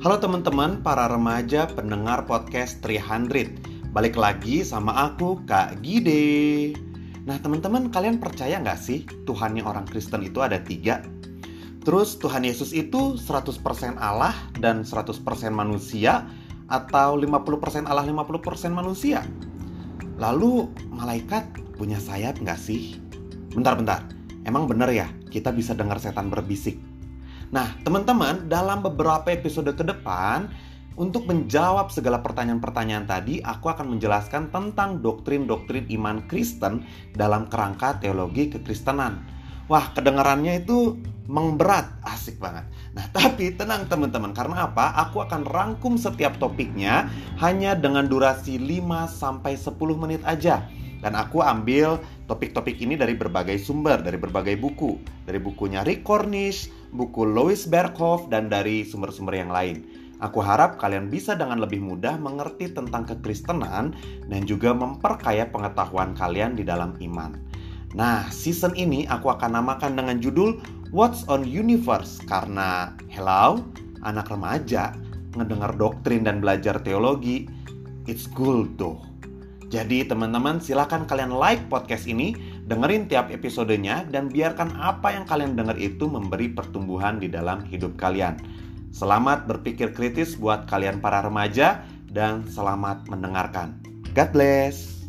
Halo teman-teman para remaja pendengar podcast 300 Balik lagi sama aku Kak Gide Nah teman-teman kalian percaya nggak sih Tuhannya orang Kristen itu ada tiga? Terus Tuhan Yesus itu 100% Allah dan 100% manusia Atau 50% Allah 50% manusia? Lalu malaikat punya sayap nggak sih? Bentar-bentar, emang bener ya kita bisa dengar setan berbisik? Nah, teman-teman, dalam beberapa episode ke depan, untuk menjawab segala pertanyaan-pertanyaan tadi, aku akan menjelaskan tentang doktrin-doktrin iman Kristen dalam kerangka teologi kekristenan. Wah, kedengarannya itu mengberat, asik banget. Nah, tapi tenang teman-teman, karena apa? Aku akan rangkum setiap topiknya hanya dengan durasi 5 sampai 10 menit aja. Dan aku ambil topik-topik ini dari berbagai sumber, dari berbagai buku. Dari bukunya Rick Cornish, buku Louis Berkhoff, dan dari sumber-sumber yang lain. Aku harap kalian bisa dengan lebih mudah mengerti tentang kekristenan dan juga memperkaya pengetahuan kalian di dalam iman. Nah, season ini aku akan namakan dengan judul What's on Universe karena hello, anak remaja ngedengar doktrin dan belajar teologi, it's cool tuh. Jadi teman-teman silakan kalian like podcast ini, dengerin tiap episodenya dan biarkan apa yang kalian dengar itu memberi pertumbuhan di dalam hidup kalian. Selamat berpikir kritis buat kalian para remaja dan selamat mendengarkan. God bless.